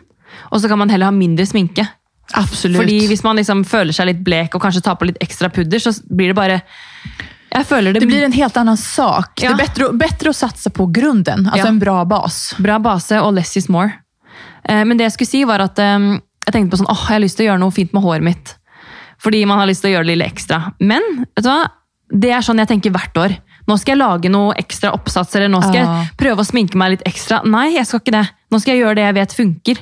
Og så kan man heller ha mindre sminke. Absolutt. Fordi hvis man liksom føler seg litt blek og kanskje tar på litt ekstra pudder, så blir det bare Jeg det, det blir en helt annen sak. Ja. Det er bedre, å satse på grunnen. Altså Ja. en bra bas. bra base og less is more. Eh, Men det jeg skulle si, var at eh, jeg tenkte på sånn åh, jeg har lyst til å gjøre noe fint med håret mitt. Fordi man har lyst til å gjøre det lille ekstra. Men vet du hva? det er sånn jeg tenker hvert år. Nå skal jeg lage noe ekstra oppsats, eller nå skal Ah. jeg prøve å sminke meg litt ekstra. Nei, jeg skal ikke det. Nå skal jeg gjøre det jeg vet funker.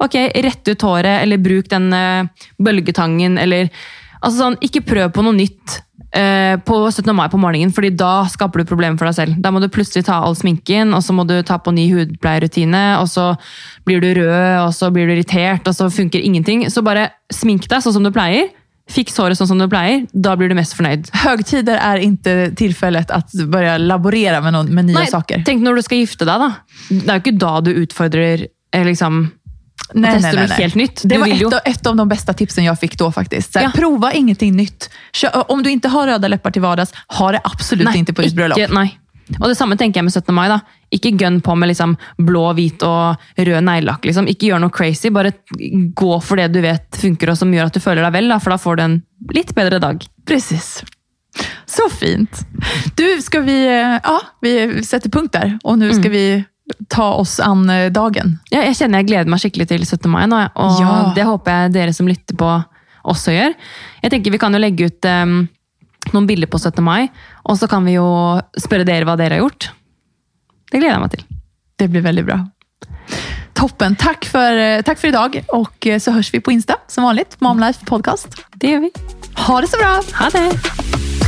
Ok, rett ut håret, eller bruk den eh, bølgetangen, eller altså sånn, Ikke prøv på noe nytt eh, på 17. mai på morgenen, fordi da skaper du problemer for deg selv. Da må du plutselig ta all sminken, og så må du ta på ny hudpleierrutine, og så blir du rød, og så blir du irritert, og så funker ingenting. Så bare smink deg sånn som du pleier. Fiks håret sånn som du pleier. Da blir du mest fornøyd. Høgtider er ikke tilfellet att bare laborere med, noen, med nya saker. Tenk når du skal gifte deg, da. Det er jo ikke da du utfordrer eh, liksom, Nei, testar nei, nei, helt nytt. Det var et ett, ju- av, de beste tipsene jeg fikk da. faktisk. Ja. Prova ingenting nytt. Om du ikke har røde lepper til vardags, ha det absolut ikke på ditt bröllop. Og det samme tenker jeg med 17. mai. da. Ikke gønn på med liksom blå, hvit og rød neglelakk. Liksom. Ikke gjør noe crazy. Bare gå for det du vet funker, og som gjør at du føler deg vel. Da, for da får du en litt bedre dag. Precis. Så fint. Du, skal vi, eh, ja, vi setter punkt der. Og nå skal mm. vi ta oss an eh, dagen. Ja, jeg kjenner jeg gleder meg skikkelig til 17. mai nå, og Ja. det håper jeg dere som lytter på også gjør. Jeg tenker Vi kan jo legge ut um, noen bilder på 17. mai, og så kan vi jo spørre dere hva dere har gjort. Det gleder jeg meg til. Det blir veldig bra. Toppen. Takk for, takk for i dag. och eh, så høres vi på Insta som vanligt. Mamlife podcast. Det gjør vi. Ha det så bra! Ha det!